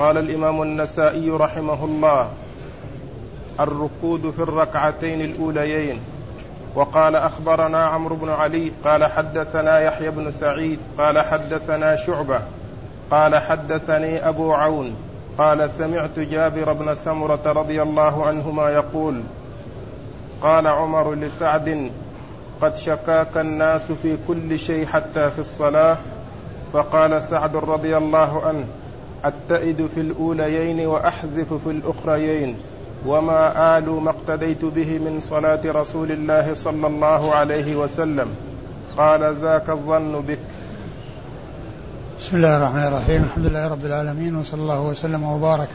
قال الإمام النسائي رحمه الله الركود في الركعتين الأوليين. وقال أخبرنا عمرو بن علي قال حدثنا يحيى بن سعيد قال حدثنا شعبة قال حدثني أبو عون قال سمعت جابر بن سمرة رضي الله عنهما يقول قال عمر لسعد قد شكاك الناس في كل شيء حتى في الصلاة. فقال سعد رضي الله عنه أتئد في الأوليين وأحذف في الأخريين وما آل ما اقتديت به من صلاة رسول الله صلى الله عليه وسلم. قال ذاك الظن بك. بسم الله الرحمن الرحيم. الحمد لله رب العالمين وصلى الله وسلم وبارك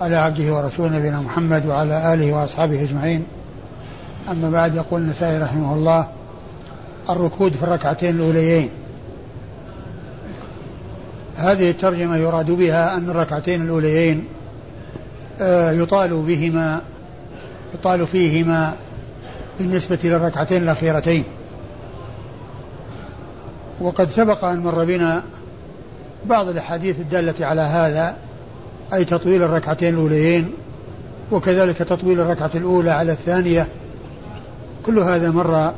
على عبده ورسوله نبينا محمد وعلى آله وأصحابه أجمعين. أما بعد يقول النسائي رحمه الله الركود في الركعتين الأوليين. هذه الترجمة يراد بها أن الركعتين الأوليين آه، يطال بهما يطال فيهما بالنسبة للركعتين الأخيرتين. وقد سبق أن مر بنا بعض الأحاديث الدالة على هذا أي تطويل الركعتين الأوليين وكذلك تطويل الركعة الأولى على الثانية. كل هذا مر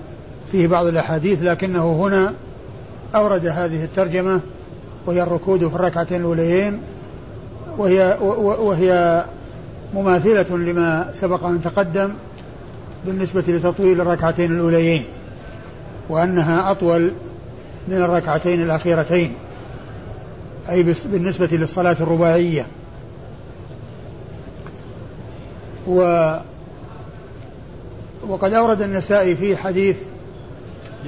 فيه بعض الأحاديث لكنه هنا أورد هذه الترجمة وهي الركود في الركعتين الأوليين وهي وهي مماثلة لما سبق أن تقدم بالنسبة لتطويل الركعتين الأوليين وأنها أطول من الركعتين الأخيرتين أي بالنسبة للصلاة الرباعية. و وقد أورد النسائي في حديث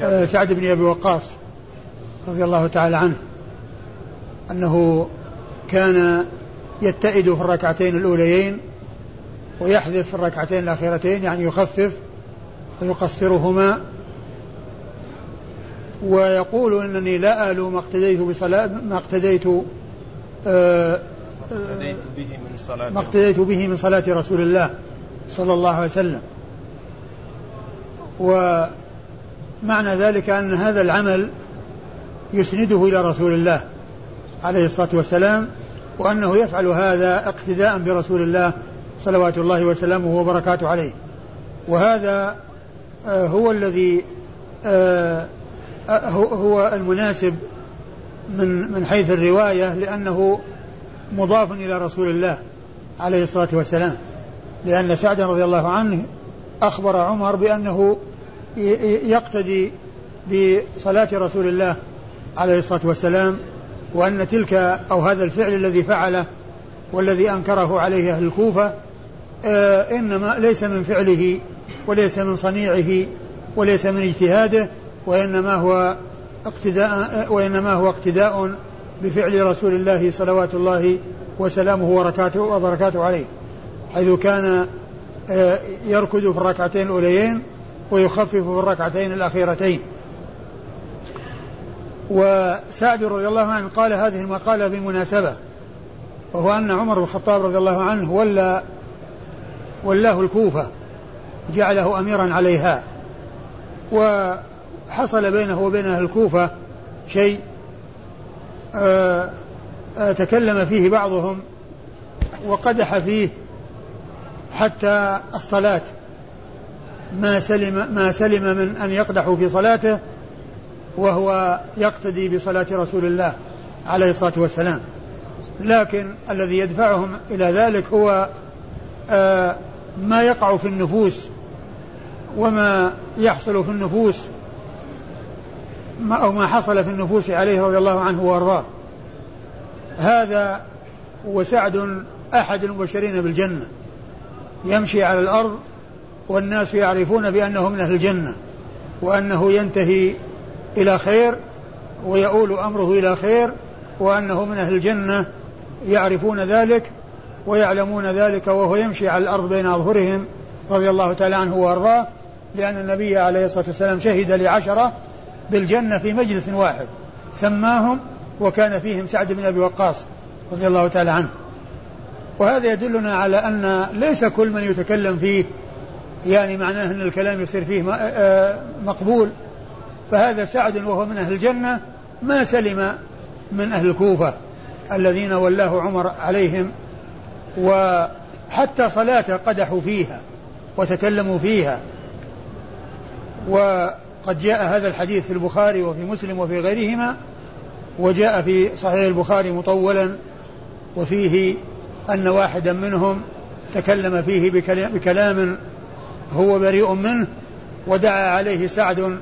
آه، سعد بن أبي وقاص رضي الله تعالى عنه أنه كان يتئد في الركعتين الأوليين ويحذف في الركعتين الأخيرتين يعني يخفف ويقصرهما. ويقول إنني لا آل ما اقتديت بصلاة ما اقتديت آه، اقتديت به من صلاة ما اقتديت به من صلاة رسول الله صلى الله عليه وسلم. ومعنى ذلك أن هذا العمل يسنده إلى رسول الله. عليه الصلاة والسلام وأنه يفعل هذا اقتداء برسول الله صلوات الله وسلامه وبركاته عليه. وهذا آه، هو الذي آه، آه، هو المناسب من من حيث الرواية لأنه مضاف إلى رسول الله عليه الصلاة والسلام. لأن سعد رضي الله عنه أخبر عمر بأنه يقتدي بصلاة رسول الله عليه الصلاة والسلام وأن تلك أو هذا الفعل الذي فعله والذي أنكره عليه أهل الكوفة آه إنما ليس من فعله وليس من صنيعه وليس من اجتهاده وإنما هو اقتداء وإنما هو اقتداء بفعل رسول الله صلوات الله وسلامه وبركاته وبركاته عليه حيث كان آه يركض في الركعتين الأوليين ويخفف في الركعتين الأخيرتين. وسعد رضي الله عنه قال هذه المقالة بمناسبة وهو أن عمر بن الخطاب رضي الله عنه ولى ولاه الكوفة جعله أميرا عليها وحصل بينه وبين أهل الكوفة شيء آه، آه، تكلم فيه بعضهم وقدح فيه حتى الصلاة ما سلم ما سلم من أن يقدحوا في صلاته وهو يقتدي بصلاة رسول الله عليه الصلاة والسلام. لكن الذي يدفعهم إلى ذلك هو آه ما يقع في النفوس وما يحصل في النفوس ما أو ما حصل في النفوس عليه رضي الله عنه وأرضاه. هذا وسعد أحد المبشرين بالجنة. يمشي على الأرض والناس يعرفون بأنه من أهل الجنة وأنه ينتهي إلى خير ويؤول أمره إلى خير وأنه من أهل الجنة يعرفون ذلك ويعلمون ذلك وهو يمشي على الأرض بين أظهرهم رضي الله تعالى عنه وأرضاه لأن النبي عليه الصلاة والسلام شهد لعشرة بالجنة في مجلس واحد سماهم وكان فيهم سعد بن أبي وقاص رضي الله تعالى عنه. وهذا يدلنا على أن ليس كل من يتكلم فيه يعني معناه أن الكلام يصير فيه مقبول فهذا سعد وهو من أهل الجنة ما سلم من أهل الكوفة الذين ولاه عمر عليهم وحتى صلاته قدحوا فيها وتكلموا فيها. وقد جاء هذا الحديث في البخاري وفي مسلم وفي غيرهما وجاء في صحيح البخاري مطولا وفيه أن واحدا منهم تكلم فيه بكلام هو بريء منه ودعا عليه سعد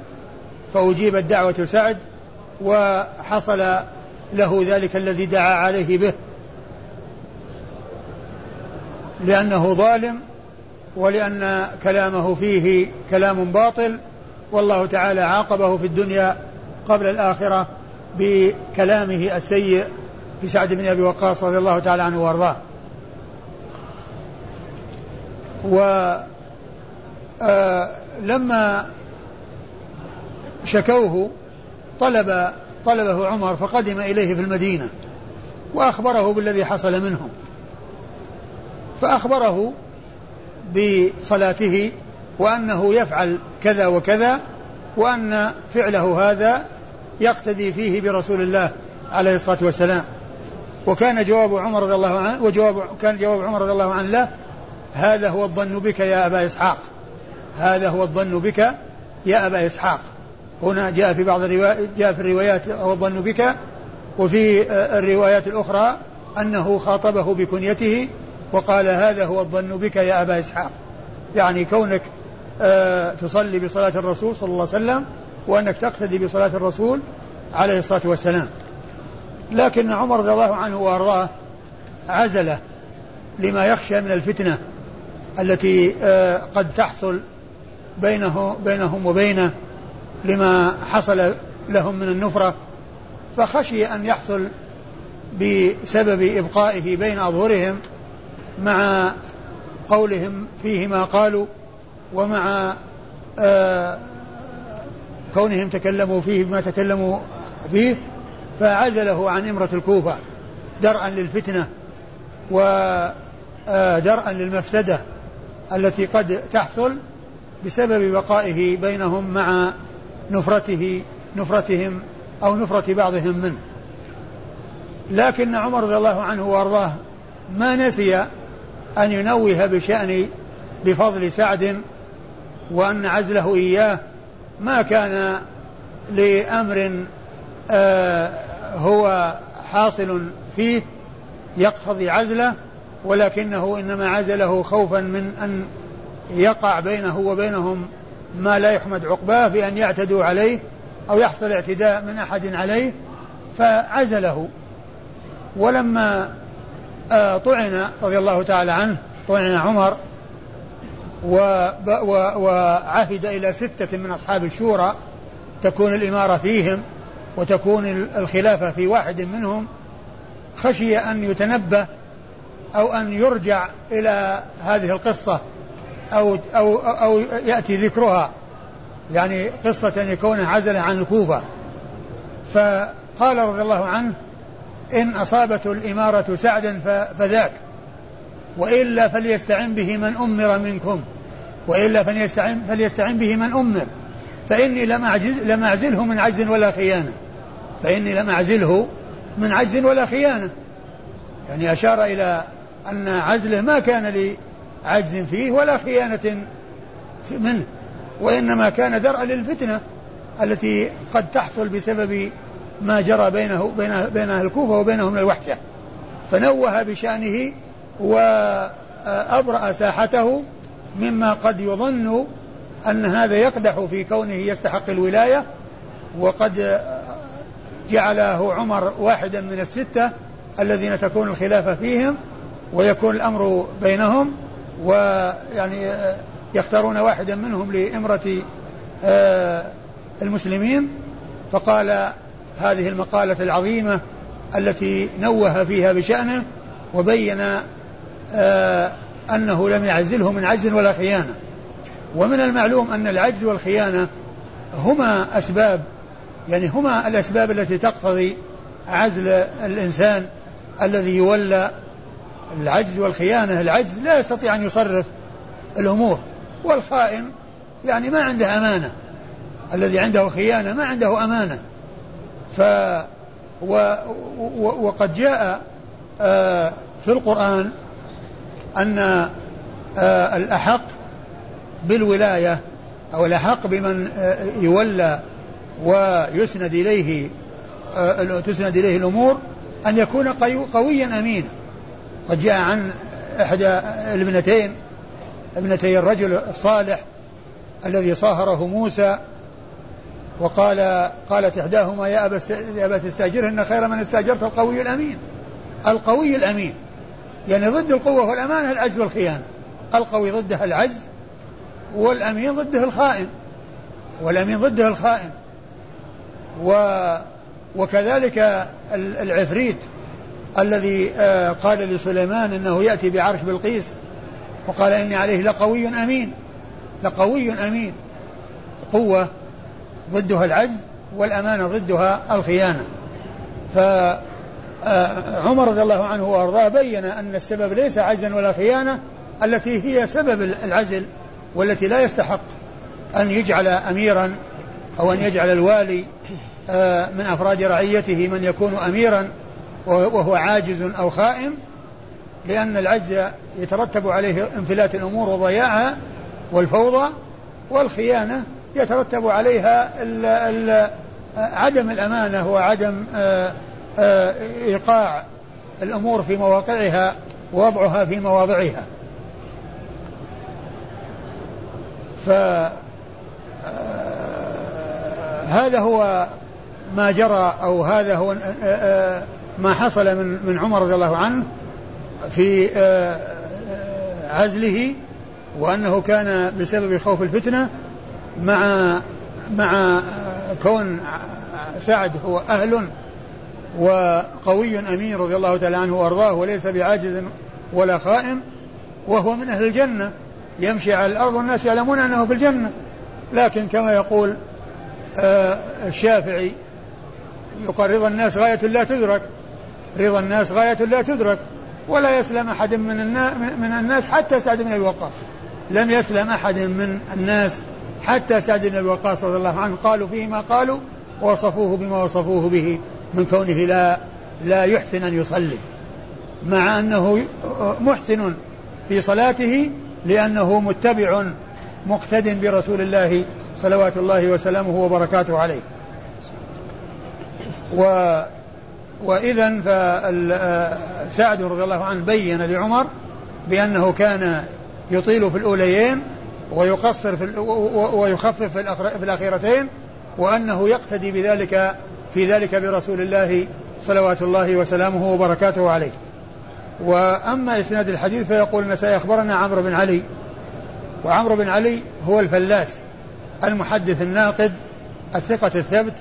فأجيبت دعوة سعد وحصل له ذلك الذي دعا عليه به لأنه ظالم ولأن كلامه فيه كلام باطل والله تعالى عاقبه في الدنيا قبل الآخرة بكلامه السيء في سعد بن أبي وقاص رضي الله تعالى عنه وأرضاه. ولما آه، شكوه طلب طلبه عمر فقدم إليه في المدينة وأخبره بالذي حصل منهم. فأخبره بصلاته وأنه يفعل كذا وكذا وأن فعله هذا يقتدي فيه برسول الله عليه الصلاة والسلام. وكان جواب عمر رضي الله عنه وجواب كان جواب عمر رضي الله عنه له هذا هو الظن بك يا أبا إسحاق هذا هو الظن بك يا أبا إسحاق. هنا جاء في بعض الروايات جاء في الروايات هو الظن بك وفي الروايات الأخرى أنه خاطبه بكنيته وقال هذا هو الظن بك يا أبا إسحاق. يعني كونك آه تصلي بصلاة الرسول صلى الله عليه وسلم وأنك تقتدي بصلاة الرسول عليه الصلاة والسلام. لكن عمر رضي الله عنه وأرضاه عزله لما يخشى من الفتنة التي آه قد تحصل بينه بينهم وبينه. لما حصل لهم من النفرة فخشي أن يحصل بسبب إبقائه بين أظهرهم مع قولهم فيه ما قالوا ومع آه كونهم تكلموا فيه بما تكلموا فيه فعزله عن إمرة الكوفة درءا للفتنة ودرءا للمفسدة التي قد تحصل بسبب بقائه بينهم مع نفرته نفرتهم أو نفرة بعضهم منه. لكن عمر رضي الله عنه وأرضاه ما نسي أن ينوه بشأن بفضل سعد وأن عزله إياه ما كان لأمر آه هو حاصل فيه يقتضي عزله ولكنه إنما عزله خوفا من أن يقع بينه وبينهم ما لا يحمد عقباه بأن يعتدوا عليه أو يحصل اعتداء من أحد عليه فعزله. ولما آه، طعن رضي الله تعالى عنه طعن عمر وعهد إلى ستة من أصحاب الشورى تكون الإمارة فيهم وتكون الخلافة في واحد منهم خشي أن يتنبه أو أن يرجع إلى هذه القصة. أو أو أو يأتي ذكرها. يعني قصة أن يكون عزل عن الكوفة. فقال رضي الله عنه إن أصابته الإمارة سعدا فذاك وإلا فليستعن به من أمر منكم. وإلا فليستعن, فليستعن به من أمر. فإني لم أعجز لم أعزله من عجز ولا خيانة. فإني لم أعزله من عجز ولا خيانة. يعني أشار إلى أن عزله ما كان لعجز فيه ولا خيانة منه وإنما كان درءا للفتنة التي قد تحصل بسبب ما جرى بينه بين بين أهل الكوفة وبينهم من الوحشة. فنوه بشأنه وأبرأ ساحته مما قد يظن أن هذا يقدح في كونه يستحق الولاية وقد جعله عمر واحدا من الستة الذين تكون الخلافة فيهم ويكون الأمر بينهم. ويعني يختارون واحدا منهم لإمرة آه، المسلمين. فقال هذه المقالة العظيمة التي نوه فيها بشأنه وبين آه، أنه لم يعزله من عجز ولا خيانة. ومن المعلوم أن العجز والخيانة هما أسباب يعني هما الأسباب التي تقتضي عزل الإنسان الذي يولى العجز والخيانة العجز لا يستطيع أن يصرف الأمور. والخائن يعني ما عنده أمانة. الذي عنده خيانة ما عنده أمانة. ف وقد جاء آه، في القرآن أن آه، الأحق بالولاية أو الأحق بمن آه، يولى ويسند إليه تسند إليه الأمور أن يكون قويا أمينا. قد جاء عن إحدى الابنتين ابنتي الرجل الصالح الذي صاهره موسى وقال قالت إحداهما يا أبا يا أبا تستأجره إن خير من استأجرت القوي الأمين. القوي الأمين يعني ضد القوة والأمانة العجز والخيانة. القوي ضده العجز والأمين ضده الخائن والأمين ضده الخائن. و وكذلك العفريت. الذي آه، قال لسليمان إنه يأتي بعرش بلقيس وقال إني عليه لقوي أمين لقوي أمين. قوة ضدها العجز والأمانة ضدها الخيانة. فعمر آه، رضي الله عنه وأرضاه بين أن السبب ليس عجزا ولا خيانة التي هي سبب العزل والتي لا يستحق أن يجعل اميرا أو أن يجعل الوالي آه، من أفراد رعيته من يكون اميرا. وهو عاجز أو خائم لأن العجز يترتب عليه انفلات الأمور وضياعها والفوضى والخيانة يترتب عليها ال ال عدم الأمانة وعدم آه، آه، إيقاع الأمور في مواقعها ووضعها في مواضعها. فهذا آه، هو ما جرى أو هذا هو ما حصل من من عمر رضي الله عنه في آه، آه، عزله وأنه كان بسبب خوف الفتنة مع مع كون سعد هو أهل وقوي أمين رضي الله تعالى عنه وأرضاه وليس بعاجز ولا خائم وهو من أهل الجنة. يمشي على الأرض والناس يعلمون أنه في الجنة. لكن كما يقول آه، الشافعي يقال رضا الناس غاية لا تدرك. رضا الناس غاية لا تدرك. ولا يسلم أحد من الناس, من الناس حتى سعد بن أبي وقاص. لم يسلم أحد من الناس حتى سعد بن أبي وقاص رضي الله عنه. قالوا فيه ما قالوا ووصفوه بما وصفوه به من كونه لا لا يحسن أن يصلي. مع أنه محسن في صلاته لأنه متبع مقتد برسول الله صلوات الله وسلامه وبركاته عليه. و وإذا فسعد رضي الله عنه بين لعمر بأنه كان يطيل في الأوليين ويقصر في ويخفف في الأخيرتين وأنه يقتدي بذلك في ذلك برسول الله صلوات الله وسلامه وبركاته عليه. وأما إسناد الحديث فيقول النسائي أخبرنا عمرو بن علي. وعمرو بن علي هو الفلاس المحدث الناقد الثقة الثبت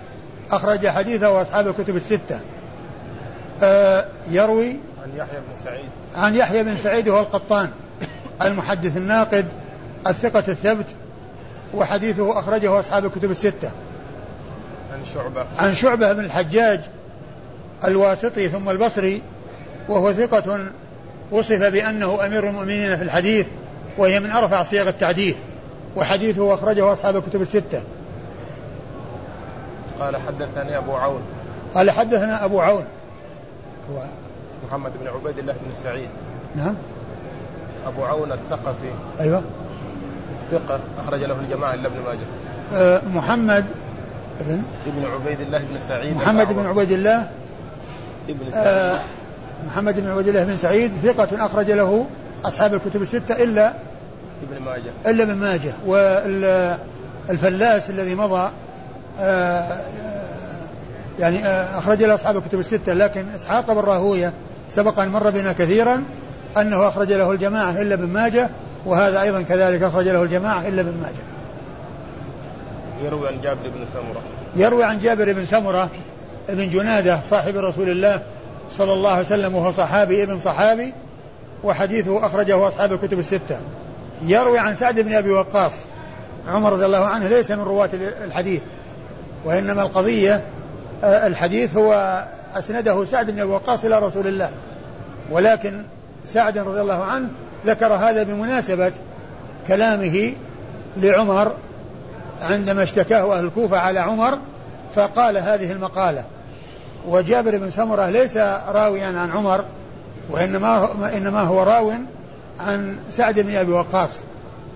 أخرج حديثه أصحاب الكتب الستة. آه، يروي عن يحيى بن سعيد. عن يحيى بن سعيد وهو القطان المحدث الناقد الثقة الثبت وحديثه أخرجه أصحاب الكتب الستة. عن شعبة. عن شعبة بن الحجاج الواسطي ثم البصري وهو ثقة وصف بأنه أمير المؤمنين في الحديث وهي من أرفع صيغ التعديل وحديثه أخرجه أصحاب الكتب الستة. قال حدثني أبو عون. قال حدثنا أبو عون. هو محمد بن عبيد الله بن سعيد. نعم. أبو عون الثقفي. أيوه. ثقة أخرج له الجماعة إلا ابن ماجه. أه محمد ابن ابن عبيد الله بن سعيد. محمد بن عبيد الله. ابن سعيد. أه محمد بن عبيد الله بن سعيد ثقة أخرج له أصحاب الكتب الستة إلا ابن ماجه. إلا ابن ماجه. والفلاس الذي مضى أه يعني آه، أخرج له أصحاب الكتب الستة لكن إسحاق بن راهوية سبق أن مر بنا كثيرا أنه أخرج له الجماعة إلا ابن ماجه وهذا أيضا كذلك أخرج له الجماعة إلا ابن ماجه. يروي عن جابر بن سمرة. يروي عن جابر بن سمرة بن جنادة صاحب رسول الله صلى الله عليه وسلم وهو صحابي ابن صحابي وحديثه أخرجه أصحاب الكتب الستة. يروي عن سعد بن أبي وقاص عمر رضي الله عنه ليس من رواة الحديث وإنما القضية الحديث هو أسنده سعد بن وقاص إلى رسول الله ولكن سعد رضي الله عنه ذكر هذا بمناسبة كلامه لعمر عندما اشتكاه أهل الكوفة على عمر فقال هذه المقالة وجابر بن سمرة ليس راويا عن عمر وإنما إنما هو راو عن سعد بن أبي وقاص.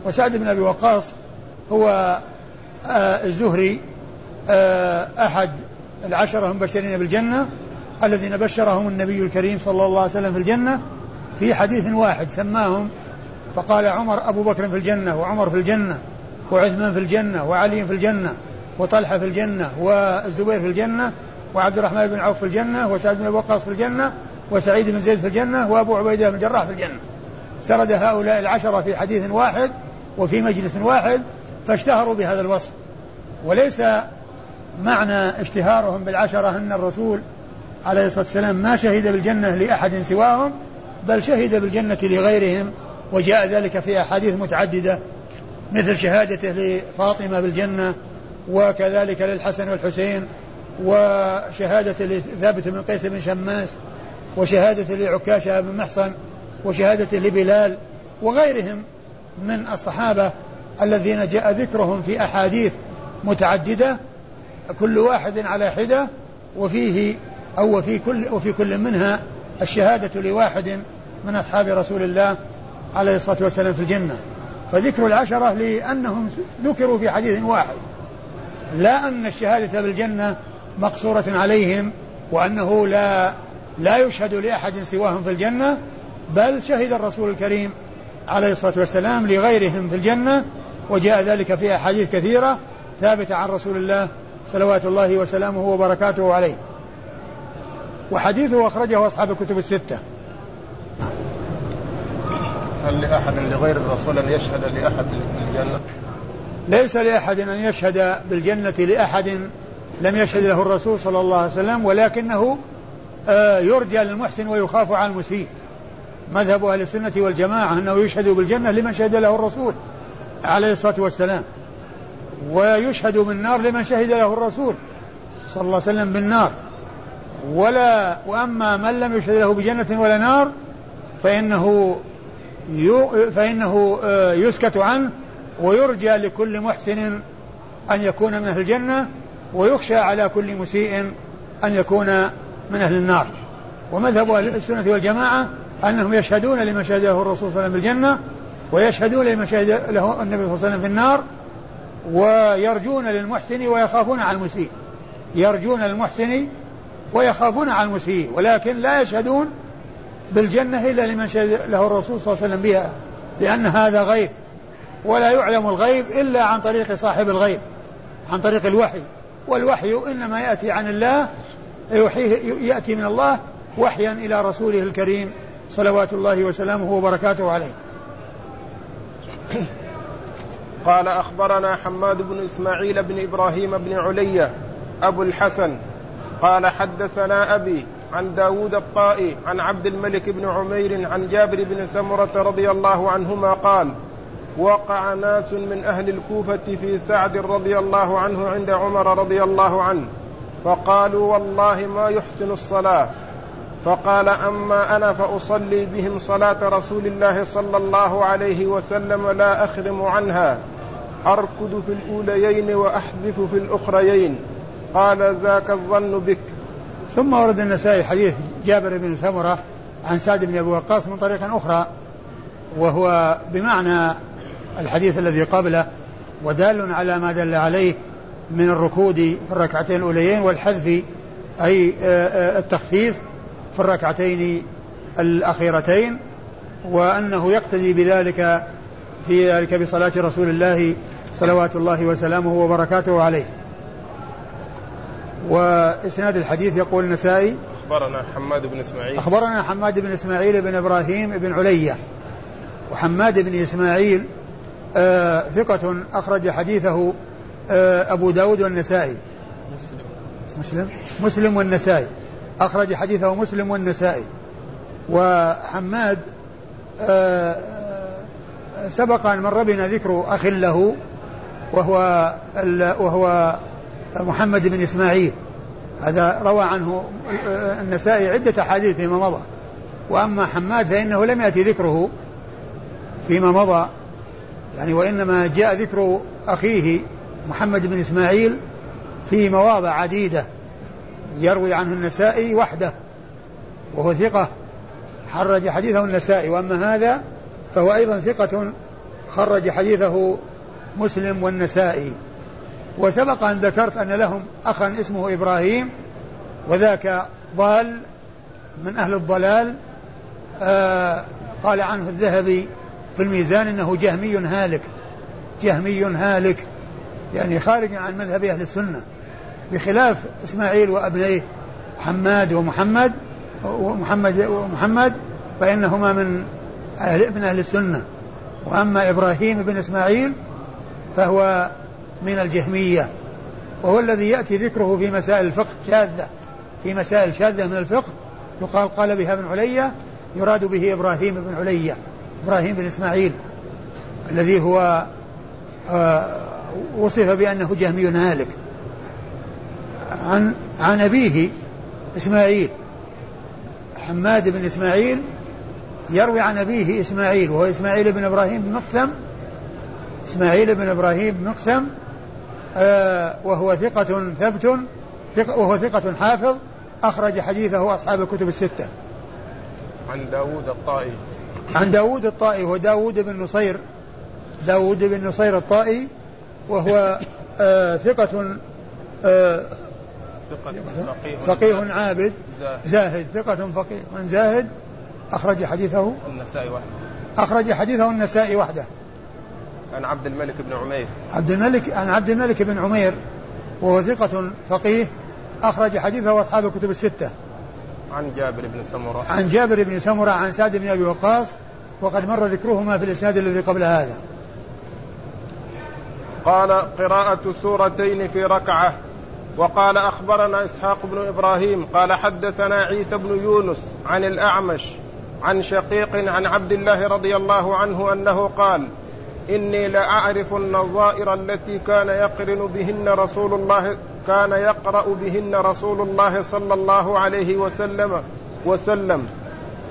وسعد بن أبي وقاص هو آه الزهري آه أحد العشرة المبشرين بالجنة الذين بشرهم النبي الكريم صلى الله عليه وسلم في الجنة في حديث واحد سماهم فقال عمر أبو بكر في الجنة وعمر في الجنة وعثمان في الجنة وعلي في الجنة وطلحة في الجنة والزبير في الجنة وعبد الرحمن بن عوف في الجنة وسعد بن وقاص في الجنة وسعيد بن زيد في الجنة وأبو عبيدة بن الجراح في الجنة. سرد هؤلاء العشرة في حديث واحد وفي مجلس واحد فاشتهروا بهذا الوصف. وليس معنى اشتهارهم بالعشرة أن الرسول عليه الصلاة والسلام ما شهد بالجنة لأحد سواهم بل شهد بالجنة لغيرهم وجاء ذلك في أحاديث متعددة مثل شهادته لفاطمة بالجنة وكذلك للحسن والحسين وشهادة لثابت بن قيس بن شماس وشهادة لعكاشة بن محصن وشهادة لبلال وغيرهم من الصحابة الذين جاء ذكرهم في أحاديث متعددة كل واحد على حدة وفيه أو وفي كل وفي كل منها الشهادة لواحد من أصحاب رسول الله عليه الصلاة والسلام في الجنة. فذكر العشرة لأنهم ذكروا في حديث واحد. لا أن الشهادة بالجنة مقصورة عليهم وأنه لا لا يشهد لأحد سواهم في الجنة بل شهد الرسول الكريم عليه الصلاة والسلام لغيرهم في الجنة وجاء ذلك في أحاديث كثيرة ثابتة عن رسول الله صلوات الله وسلامه وبركاته عليه. وحديثه أخرجه أصحاب الكتب الستة. هل لأحد لغير الرسول أن يشهد لأحد بالجنة؟ ليس لأحد أن يشهد بالجنة لأحد لم يشهد له الرسول صلى الله عليه وسلم ولكنه آه، يرجى للمحسن ويخاف على المسيء. مذهب أهل السنة والجماعة أنه يشهد بالجنة لمن شهد له الرسول عليه الصلاة والسلام. ويشهد بالنار لمن شهد له الرسول صلى الله عليه وسلم بالنار. ولا وأما من لم يشهد له بجنة ولا نار فإنه فإنه آه، يسكت عنه ويرجى لكل محسن أن يكون من أهل الجنة ويخشى على كل مسيء أن يكون من أهل النار. ومذهب أهل السنة والجماعة أنهم يشهدون لمن شهد له الرسول صلى الله عليه وسلم بالجنة ويشهدون لمن شهد له النبي صلى الله عليه وسلم في النار ويرجون للمحسن ويخافون على المسيء. يرجون للمحسن ويخافون على المسيء ولكن لا يشهدون بالجنة إلا لمن شهد له الرسول صلى الله عليه وسلم بها لأن هذا غيب ولا يعلم الغيب إلا عن طريق صاحب الغيب عن طريق الوحي والوحي إنما يأتي عن الله يوحيه يأتي من الله وحيا إلى رسوله الكريم صلوات الله وسلامه وبركاته عليه. قال أخبرنا حماد بن إسماعيل بن إبراهيم بن علية أبو الحسن قال حدثنا أبي عن داود الطائي عن عبد الملك بن عمير عن جابر بن سمرة رضي الله عنهما قال وقع ناس من أهل الكوفة في سعد رضي الله عنه عند عمر رضي الله عنه فقالوا والله ما يحسن الصلاة. فقال أما أنا فأصلي بهم صلاة رسول الله صلى الله عليه وسلم لا أخرم عنها. أركض في الأوليين وأحذف في الأخريين. قال ذاك الظن بك. ثم ورد النسائي حديث جابر بن سمرة عن سعد بن أبي وقاص من طريق أخرى وهو بمعنى الحديث الذي قبله ودال على ما دل عليه من الركود في الركعتين الأوليين والحذف أي آه، آه، التخفيف في الركعتين الأخيرتين وأنه يقتدي بذلك في ذلك بصلاة رسول الله صلوات الله وسلامه وبركاته عليه. وإسناد الحديث يقول النسائي أخبرنا حماد بن إسماعيل. أخبرنا حماد بن إسماعيل بن إبراهيم بن علية. وحماد بن إسماعيل آه ثقة أخرج حديثه آه أبو داود والنسائي. مسلم. مسلم مسلم والنسائي. أخرج حديثه مسلم والنسائي. وحماد آه سبق أن مر بنا ذكر أخ له وهو وهو محمد بن إسماعيل. هذا روى عنه النسائي عدة أحاديث فيما مضى. وأما حماد فإنه لم يأتي ذكره فيما مضى. يعني وإنما جاء ذكر أخيه محمد بن إسماعيل في مواضع عديدة يروي عنه النسائي وحده وهو ثقة. خرج حديثه النسائي وأما هذا فهو أيضا ثقة خرج حديثه مسلم والنسائي. وسبق أن ذكرت أن لهم أخا اسمه إبراهيم وذاك ضال من أهل الضلال. آه قال عنه الذهبي في الميزان إنه جهمي هالك جهمي هالك يعني خارج عن مذهب أهل السنة. بخلاف إسماعيل وابنيه حماد ومحمد ومحمد ومحمد فإنهما من أهل من أهل السنة. وأما إبراهيم بن إسماعيل فهو من الجهمية وهو الذي يأتي ذكره في مسائل الفقه شاذة في مسائل شاذة من الفقه يقال قال بها ابن علية يراد به إبراهيم بن علية إبراهيم بن إسماعيل الذي هو آه، وصف بأنه جهمي هالك. عن عن أبيه إسماعيل حماد بن إسماعيل يروي عن أبيه إسماعيل وهو إسماعيل بن إبراهيم بن مقسم إسماعيل بن إبراهيم مقسم آه وهو ثقة ثبت ثقة وهو ثقة حافظ أخرج حديثه أصحاب الكتب الستة. عن داود الطائي. عن داود الطائي هو داود بن نصير داود بن نصير الطائي وهو آه ثقة آه فقيه. عابد زاهد ثقة فقيه زاهد أخرج حديثه. النسائي وحده. أخرج حديثه النسائي وحده. عن عبد الملك بن عمير. عبد الملك عن عبد الملك بن عمير وهو ثقة فقيه أخرج حديثه أصحاب الكتب الستة. عن جابر بن سمرة. عن جابر بن سمرة عن سعد بن أبي وقاص وقد مر ذكرهما في الإسناد الذي قبل هذا. قال قراءة سورتين في ركعة. وقال أخبرنا إسحاق بن إبراهيم قال حدثنا عيسى بن يونس عن الأعمش عن شقيق عن عبد الله رضي الله عنه أنه قال إني لأعرف النظائر التي كان يقرن بهن رسول الله كان يقرأ بهن رسول الله صلى الله عليه وسلم وسلم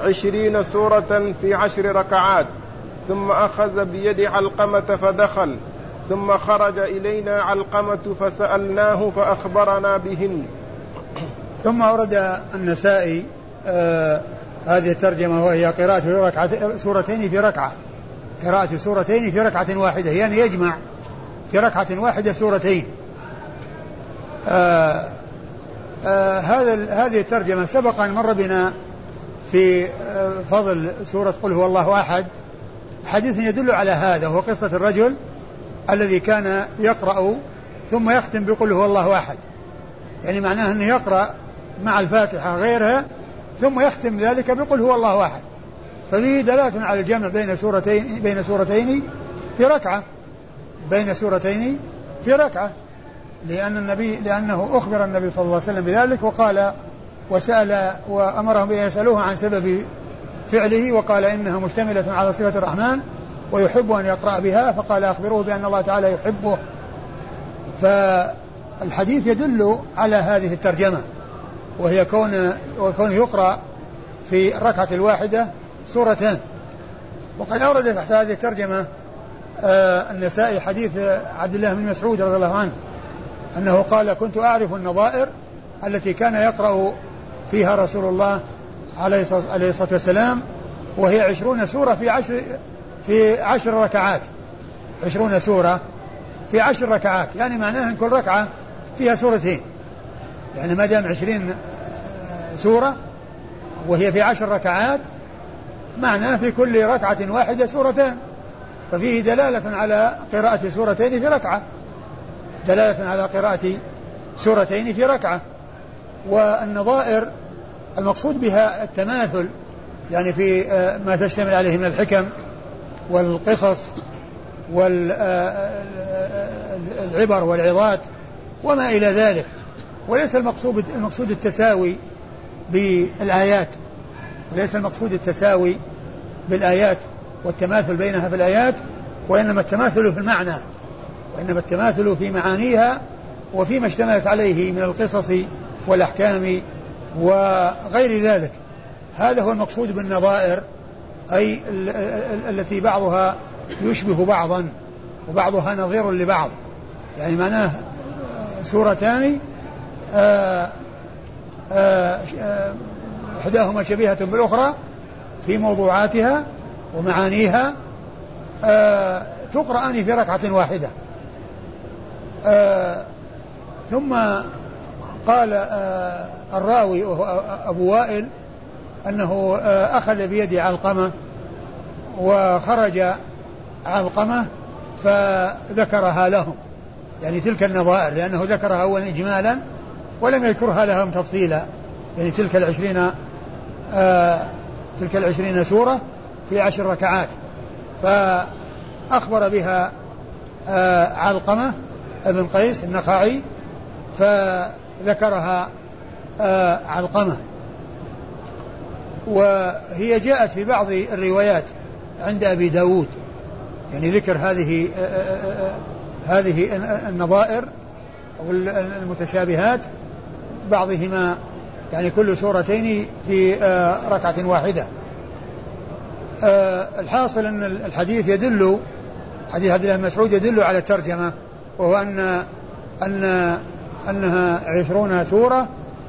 عشرين سورة في عشر ركعات. ثم أخذ بيد علقمة فدخل. ثم خرج إلينا علقمة فسألناه فأخبرنا بهن. ثم أورد النسائي آه هذه الترجمة وهي قراءة سورتين في ركعة. قراءة سورتين في ركعة واحدة يعني يجمع في ركعة واحدة سورتين. آه آه هذا هذه الترجمة سبق أن مر بنا في آه فضل سورة قل هو الله أحد. حديث يدل على هذا وهو قصة الرجل الذي كان يقرأ ثم يختم بقل هو الله أحد. يعني معناه أنه يقرأ مع الفاتحة غيرها ثم يختم ذلك بقل هو الله أحد. ففيه دلالة على الجمع بين سورتين بين سورتين في ركعة. بين سورتين في ركعة. لأن النبي لأنه أخبر النبي صلى الله عليه وسلم بذلك وقال وسأل وأمرهم بأن يسألوه عن سبب فعله وقال إنها مشتملة على صفة الرحمن ويحب أن يقرأ بها فقال أخبروه بأن الله تعالى يحبه. فالحديث يدل على هذه الترجمة. وهي كون وكون يقرأ في الركعة الواحدة سورتان. وقد أورد تحت هذه الترجمة آه النسائي حديث عبد الله بن مسعود رضي الله عنه أنه قال كنت أعرف النظائر التي كان يقرأ فيها رسول الله عليه الصلاة والسلام وهي عشرون سورة في عشر في عشر ركعات. عشرون سورة في عشر ركعات يعني معناه أن كل ركعة فيها سورتين. يعني ما دام عشرين سورة وهي في عشر ركعات معناه في كل ركعة واحدة سورتان ففيه دلالة على قراءة سورتين في ركعة. دلالة على قراءة سورتين في ركعة. والنظائر المقصود بها التماثل يعني في آه، ما تشتمل عليه من الحكم والقصص والعبر والعظات وما إلى ذلك. وليس المقصود المقصود التساوي بالآيات. وليس المقصود التساوي بالآيات والتماثل بينها في الآيات وإنما التماثل في المعنى وإنما التماثل في معانيها وفيما اشتملت عليه من القصص والأحكام وغير ذلك. هذا هو المقصود بالنظائر أي التي بعضها يشبه بعضا وبعضها نظير لبعض. يعني معناه سورتان آه، آه، آه، إحداهما شبيهة بالأخرى في موضوعاتها ومعانيها تقرأان في ركعة واحدة. ثم قال الراوي وهو أبو وائل أنه أخذ بيد علقمة وخرج علقمة فذكرها لهم. يعني تلك النظائر لأنه ذكرها أولا إجمالا ولم يذكرها لهم تفصيلا. يعني تلك العشرين آه تلك العشرين سورة في عشر ركعات. فأخبر بها آه علقمة ابن قيس النخعي فذكرها آه علقمة. وهي جاءت في بعض الروايات عند أبي داود. يعني ذكر هذه آه، آه، آه، هذه النظائر أو المتشابهات بعضهما يعني كل سورتين في ركعة واحدة. الحاصل أن الحديث يدل حديث عبد الله مسعود يدل على الترجمة وهو أن أن أنها عشرون سورة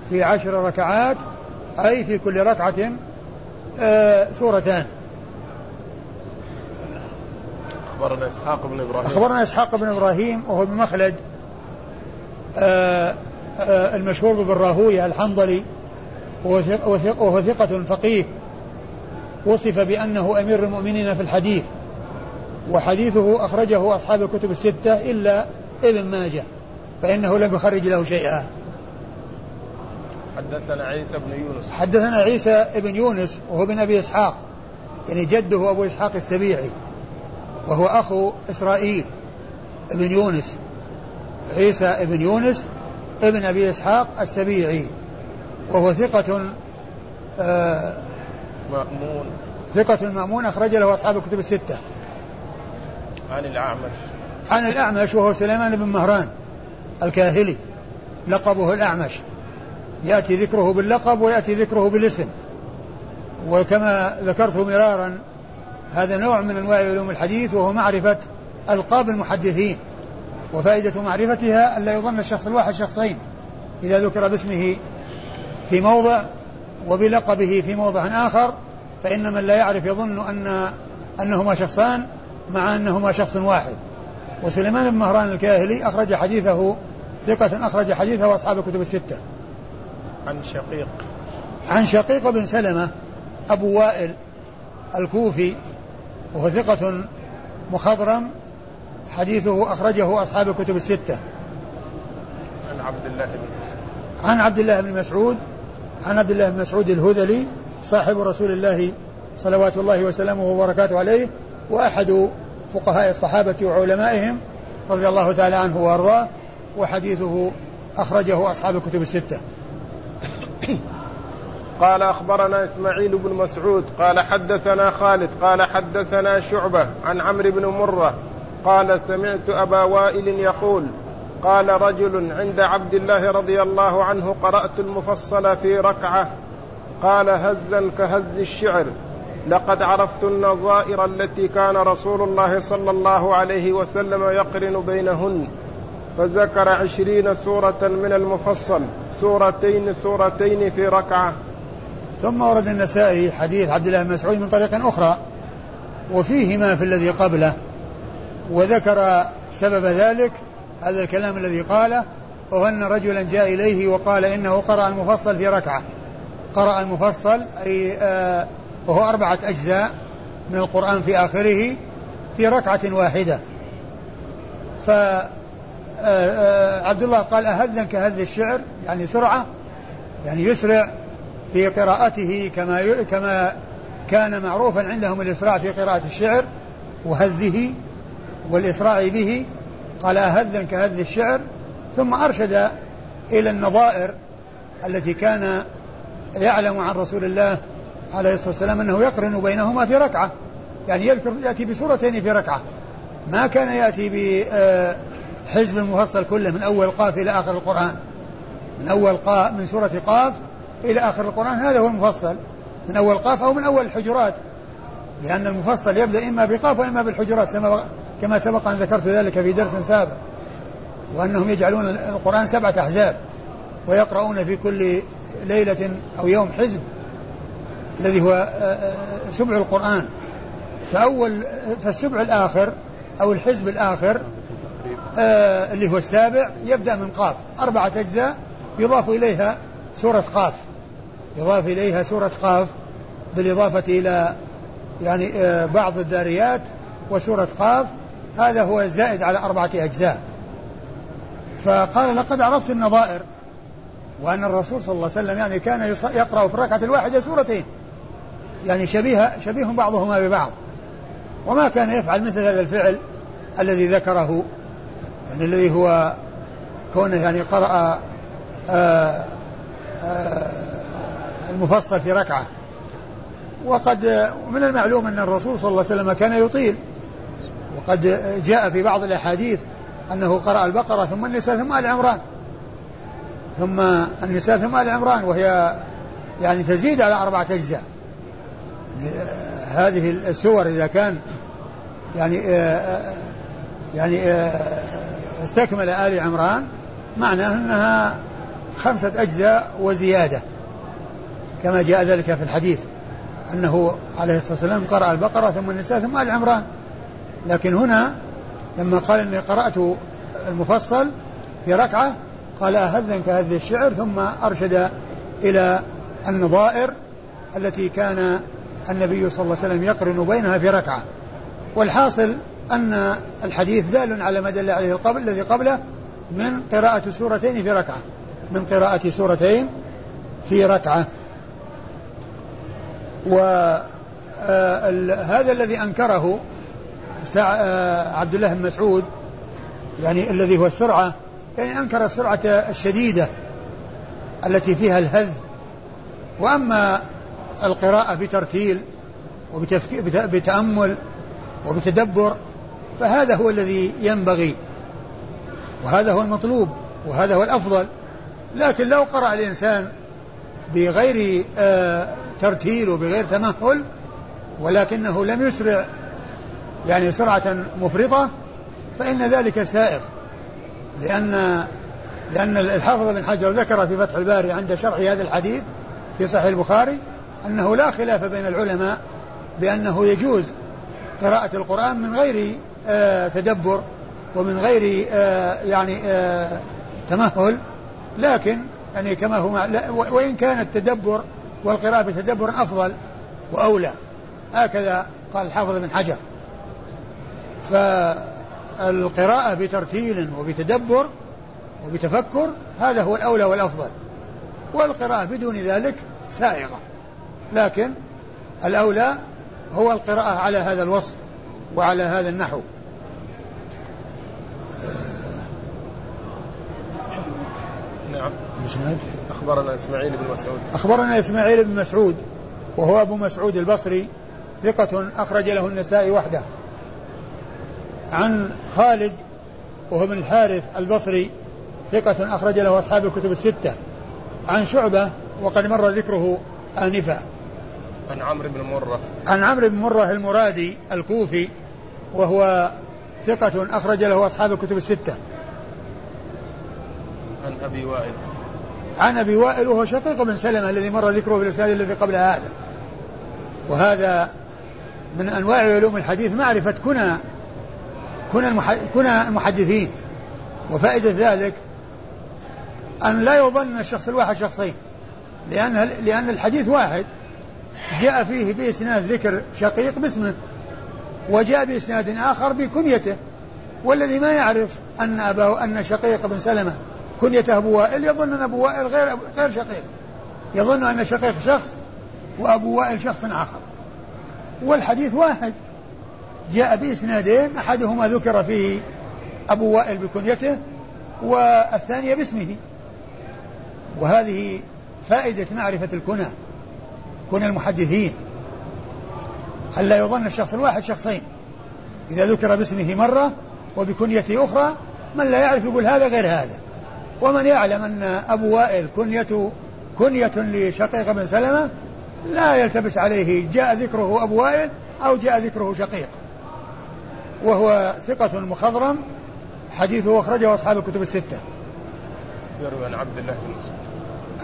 في عشر ركعات أي في كل ركعة سورتان. أخبرنا إسحاق بن إبراهيم. أخبرنا إسحاق بن إبراهيم وهو بن مخلد آه، آه، المشهور بن راهويه الحنظلي وهو ثقة فقيه وصف بأنه أمير المؤمنين في الحديث وحديثه أخرجه أصحاب الكتب الستة إلا ابن ماجه فإنه لم يخرج له شيئا. حدثنا عيسى بن يونس. حدثنا عيسى بن يونس وهو بن أبي إسحاق يعني جده أبو إسحاق السبيعي وهو أخو إسرائيل ابن يونس. عيسى ابن يونس ابن أبي إسحاق السبيعي وهو ثقة آه مأمون. ثقة مأمون أخرج له أصحاب الكتب الستة. عن الأعمش. عن الأعمش وهو سليمان بن مهران الكاهلي. لقبه الأعمش. يأتي ذكره باللقب ويأتي ذكره بالاسم. وكما ذكرت مرارا هذا نوع من أنواع علوم الحديث وهو معرفة ألقاب المحدثين. وفائدة معرفتها الا يظن الشخص الواحد شخصين إذا ذكر باسمه في موضع وبلقبه في موضع آخر فإن من لا يعرف يظن أن أنهما شخصان مع أنهما شخص واحد وسليمان بن مهران الكاهلي أخرج حديثه ثقة أخرج حديثه أصحاب الكتب الستة. عن شقيق. عن شقيق بن سلمة أبو وائل الكوفي وهو ثقة مخضرم حديثه أخرجه أصحاب الكتب الستة. عن عبد الله بن مسعود. عن عبد الله بن مسعود عن عبد الله بن مسعود الهذلي صاحب رسول الله صلوات الله وسلامه وبركاته عليه وأحد فقهاء الصحابة وعلمائهم رضي الله تعالى عنه وأرضاه وحديثه أخرجه أصحاب الكتب الستة. قال أخبرنا إسماعيل بن مسعود قال حدثنا خالد قال حدثنا شعبة عن عمرو بن مرة قال سمعت أبا وائل يقول قال رجل عند عبد الله رضي الله عنه قرأت المفصل في ركعة. قال هزا كهز الشعر. لقد عرفت النظائر التي كان رسول الله صلى الله عليه وسلم يقرن بينهن. فذكر عشرين سورة من المفصل. سورتين سورتين في ركعة. ثم ورد النسائي حديث عبد الله بن مسعود من طريق أخرى. وفيه ما في الذي قبله. وذكر سبب ذلك هذا الكلام الذي قاله وهو أن رجلا جاء إليه وقال إنه قرأ المفصل في ركعة. قرأ المفصل أي آه وهو أربعة أجزاء من القرآن في آخره في ركعة واحدة. ف آه، آه، عبد الله قال أهذا كهذ الشعر يعني سرعة يعني يسرع في قراءته كما كما كان معروفا عندهم الإسراع في قراءة الشعر وهذه والإسراع به قال هذا كهذ الشعر ثم أرشد إلى النظائر التي كان يعلم عن رسول الله عليه الصلاة والسلام أنه يقرن بينهما في ركعة. يعني يذكر يأتي بسورتين في ركعة. ما كان يأتي بحزب المفصل كله من أول قاف إلى آخر القرآن. من أول قاف من سورة قاف إلى آخر القرآن هذا هو المفصل. من أول قاف أو من أول الحجرات. لأن المفصل يبدأ إما بقاف وإما بالحجرات كما سبق أن ذكرت ذلك في درس سابق وأنهم يجعلون القرآن سبعة أحزاب ويقرؤون في كل ليلة أو يوم حزب الذي هو آه، آه، سبع القرآن. فأول فالسبع الآخر أو الحزب الآخر آه اللي هو السابع يبدأ من قاف. أربعة أجزاء يضاف إليها سورة قاف. يضاف إليها سورة قاف بالإضافة إلى يعني بعض الداريات وسورة قاف هذا هو الزائد على أربعة أجزاء. فقال لقد عرفت النظائر وأن الرسول صلى الله عليه وسلم يعني كان يقرأ في الركعة الواحدة سورتين. يعني شبيه شبيه بعضهما ببعض. وما كان يفعل مثل هذا الفعل الذي ذكره يعني الذي هو كونه يعني قرأ آآ آه، آآ آه، المفصل في ركعة. وقد من المعلوم أن الرسول صلى الله عليه وسلم كان يطيل. وقد جاء في بعض الأحاديث أنه قرأ البقرة ثم النساء ثم آل عمران. ثم النساء ثم آل عمران وهي يعني تزيد على أربعة أجزاء. هذه السور إذا كان يعني يعني استكمل آل عمران معناه أنها خمسة أجزاء وزيادة. كما جاء ذلك في الحديث أنه عليه الصلاة والسلام قرأ البقرة ثم النساء ثم آل عمران. لكن هنا لما قال إني قرأت المفصل في ركعة قال هذا كهذ الشعر ثم أرشد إلى النظائر التي كان النبي صلى الله عليه وسلم يقرن بينها في ركعة. والحاصل أن الحديث دال على ما دل عليه القبل الذي قبله من قراءة سورتين في ركعة من قراءة سورتين في ركعة. وهذا آه، الذي أنكره آه، عبد الله بن مسعود يعني الذي هو السرعة يعني أنكر السرعة الشديدة التي فيها الهذ. وأما القراءة بترتيل وبتأمل وبتدبر فهذا هو الذي ينبغي. وهذا هو المطلوب وهذا هو الأفضل. لكن لو قرأ الإنسان بغير آه ترتيل وبغير تمهل ولكنه لم يسرع يعني سرعة مفرطة فإن ذلك سائغ. لأن لأن الحافظ بن حجر ذكر في فتح الباري عند شرح هذا الحديث في صحيح البخاري أنه لا خلاف بين العلماء بأنه يجوز قراءة القرآن من غير آه تدبر ومن غير آه يعني آه تمهل. لكن يعني كما هو وإن كان التدبر والقراءة بتدبر أفضل وأولى. هكذا قال الحافظ بن حجر. فالقراءة بترتيل وبتدبر وبتفكر هذا هو الأولى والأفضل والقراءة بدون ذلك سائغة. لكن الأولى هو القراءة على هذا الوصف وعلى هذا النحو. نعم. أخبرنا إسماعيل بن مسعود. أخبرنا إسماعيل بن مسعود وهو أبو مسعود البصري ثقة أخرج له النسائي وحده. عن خالد وهو ابن الحارث البصري ثقة أخرج له أصحاب الكتب الستة. عن شعبة وقد مر ذكره آنفا. عن عمرو بن مرة. عن عمرو بن مرة المرادي الكوفي وهو ثقة أخرج له أصحاب الكتب الستة. عن أبي وائل. عن أبي وائل وهو شقيق بن سلمة الذي مر ذكره في الرسالة الذي قبل هذا. وهذا من أنواع علوم الحديث معرفة كنى كنى كنى المحدثين. وفائدة ذلك أن لا يظن الشخص الواحد شخصين. لأن لأن الحديث واحد جاء فيه بإسناد ذكر شقيق باسمه وجاء بإسناد آخر بكنيته. والذي ما يعرف أن أبا أن شقيق بن سلمة كنيته أبو وائل يظن أن أبو وائل غير غير شقيق. يظن أن شقيق شخص وأبو وائل شخص آخر. والحديث واحد. جاء بإسنادين أحدهما ذكر فيه أبو وائل بكنيته والثانية باسمه. وهذه فائدة معرفة الكنى كنى المحدثين. ألا يظن الشخص الواحد شخصين؟ إذا ذكر باسمه مرة وبكنيته أخرى من لا يعرف يقول هذا غير هذا. ومن يعلم أن أبو وائل كنية كنية لشقيق بن سلمة لا يلتبس عليه جاء ذكره أبو وائل أو جاء ذكره شقيق. وهو ثقة مخضرم حديثه أخرجه أصحاب الكتب الستة. يروي عن عبد الله بن مسعود.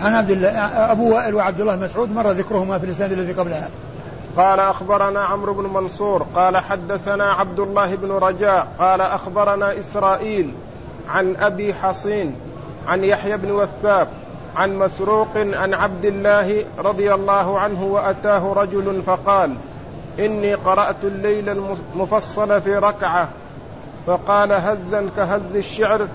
عن عبد الله أبو وائل وعبد الله مسعود مر ذكرهما في الإسناد الذي قبلها قال أخبرنا عمرو بن منصور قال حدثنا عبد الله بن رجاء قال أخبرنا إسرائيل عن أبي حصين عن يحيى بن وثاب عن مسروق عن عبد الله رضي الله عنه وأتاه رجل فقال إني قرأت الليل المفصل في ركعة فقال هزا كهز الشعر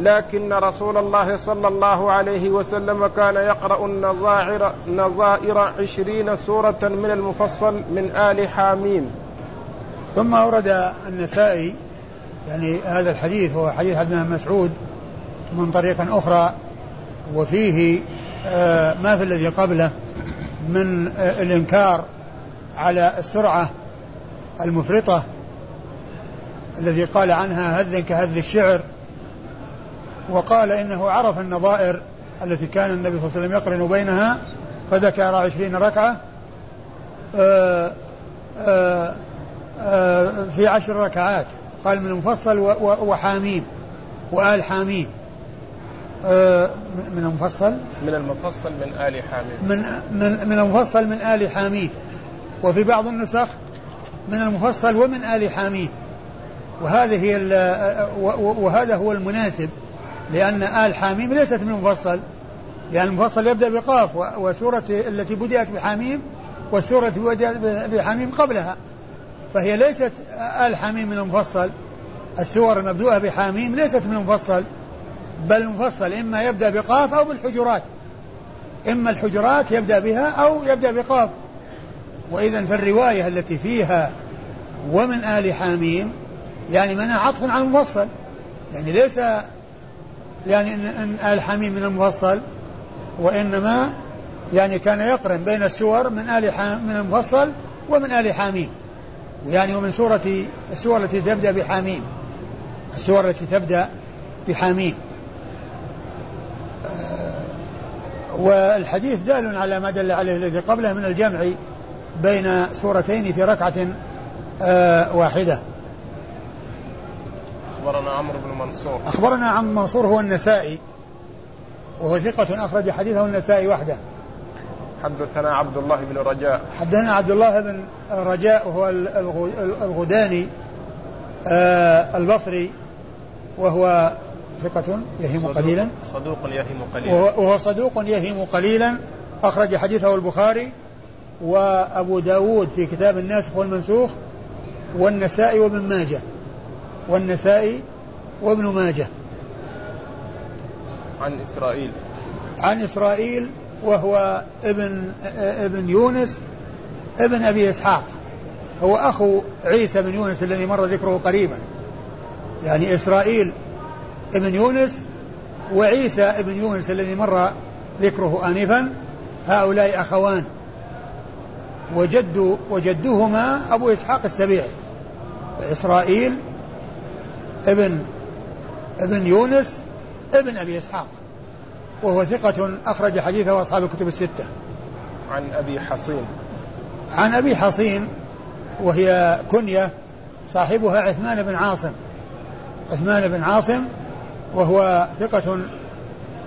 لكن رسول الله صلى الله عليه وسلم كان يقرأ النظائر, نظائر عشرين سورة من المفصل من آل حاميم. ثم أورد النسائي يعني هذا الحديث هو حديث عبد مسعود من طريق أخرى وفيه آه، ما في الذي قبله من آه، الإنكار على السرعة المفرطة الذي قال عنها هذ كهذ الشعر وقال إنه عرف النظائر التي كان النبي صلى الله عليه وسلم يقرن بينها فذكر عشرين ركعة آآ آه، آآ آآ في عشر ركعات. قال من المفصل وحاميم وآل حاميم. من المفصل؟ من المفصل من آل حاميم. من من من المفصل من آل حاميم. وفي بعض النسخ من المفصل ومن آل حاميم وهذه هي وهذا هو المناسب لأن آل حاميم ليست من المفصل لأن المفصل يبدأ بقاف وسورة التي بدأت بحاميم والسورة التي بدأت بحاميم قبلها. فهي ليست آل حاميم من المفصل السور المبدوءة بحاميم ليست من المفصل بل المفصل إما يبدأ بقاف أو بالحجرات. إما الحجرات يبدأ بها أو يبدأ بقاف. وإذا فالرواية التي فيها ومن آل حاميم يعني منها عطف على المفصل. يعني ليس يعني ان آل حميم من المفصل وإنما يعني كان يقرن بين السور من حام من المفصل ومن آل حاميم. يعني ومن سورة السور التي تبدأ بحاميم. السور التي تبدأ بحاميم. آه، والحديث دال على ما دل عليه الذي قبله من الجمع بين سورتين في ركعة آه، واحدة. أخبرنا عمرو بن منصور. أخبرنا عم منصور هو النسائي وهو ثقة أخرج حديثه النسائي وحده. حدثنا عبد الله بن رجاء. حدثنا عبد الله بن رجاء وهو الغداني آه البصري وهو ثقة يهم قليلا. صدوق يهم قليلا. وهو صدوق يهم قليلا أخرج حديثه البخاري وأبو داود في كتاب الناسخ والمنسوخ والنسائي وابن ماجه. والنسائي وابن ماجه. عن إسرائيل. عن إسرائيل وهو ابن ابن يونس ابن أبي إسحاق. هو أخو عيسى بن يونس الذي مر ذكره قريبا. يعني إسرائيل ابن يونس وعيسى ابن يونس الذي مر ذكره آنفا. هؤلاء أخوان. وجد وجدهما أبو إسحاق السبيعي إسرائيل ابن ابن يونس ابن أبي إسحاق وهو ثقة أخرج حديثه أصحاب الكتب الستة. عن أبي حصين. عن أبي حصين وهي كنية صاحبها عثمان بن عاصم. عثمان بن عاصم وهو ثقة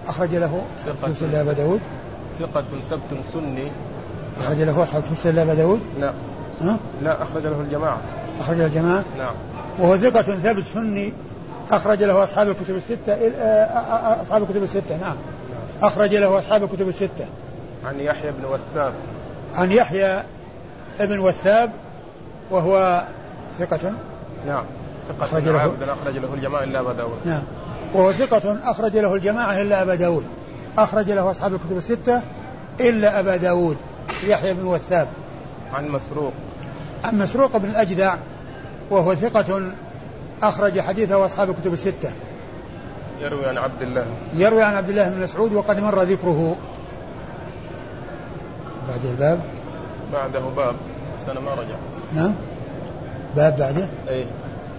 أخرج له ثقة أبا داود ثقة ثبت سني أخرج له أصحاب كتب أبا داود؟ لا. ها؟ لا أخرج له الجماعة. أخرج له الجماعة؟ نعم. وهو ثقة ثابت سني أخرج له أصحاب الكتب الستة آه، أصحاب الكتب الستة نعم. أخرج له أصحاب الكتب الستة. عن يحيى بن وثاب. عن يحيى بن وثاب وهو ثقة؟ نعم. ثقة أخرج له. أخرج له الجماعة إلا أبا داود. نعم. وهو ثقة أخرج له الجماعة إلا أبا داود. أخرج له أصحاب الكتب الستة إلا أبا داود. يحيى بن وثاب. عن مسروق. عن مسروق بن الأجدع وهو ثقة أخرج حديثه أصحاب الكتب الستة. يروي عن عبد الله. يروي عن عبد الله بن مسعود وقد مر ذكره. بعد الباب. بعده باب. سنة ما رجع. نعم. باب بعده. أي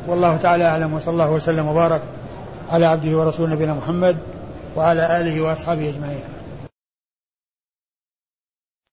والله تعالى أعلم وصلى الله وسلم وبارك على عبده ورسوله نبينا محمد وعلى آله وأصحابه أجمعين.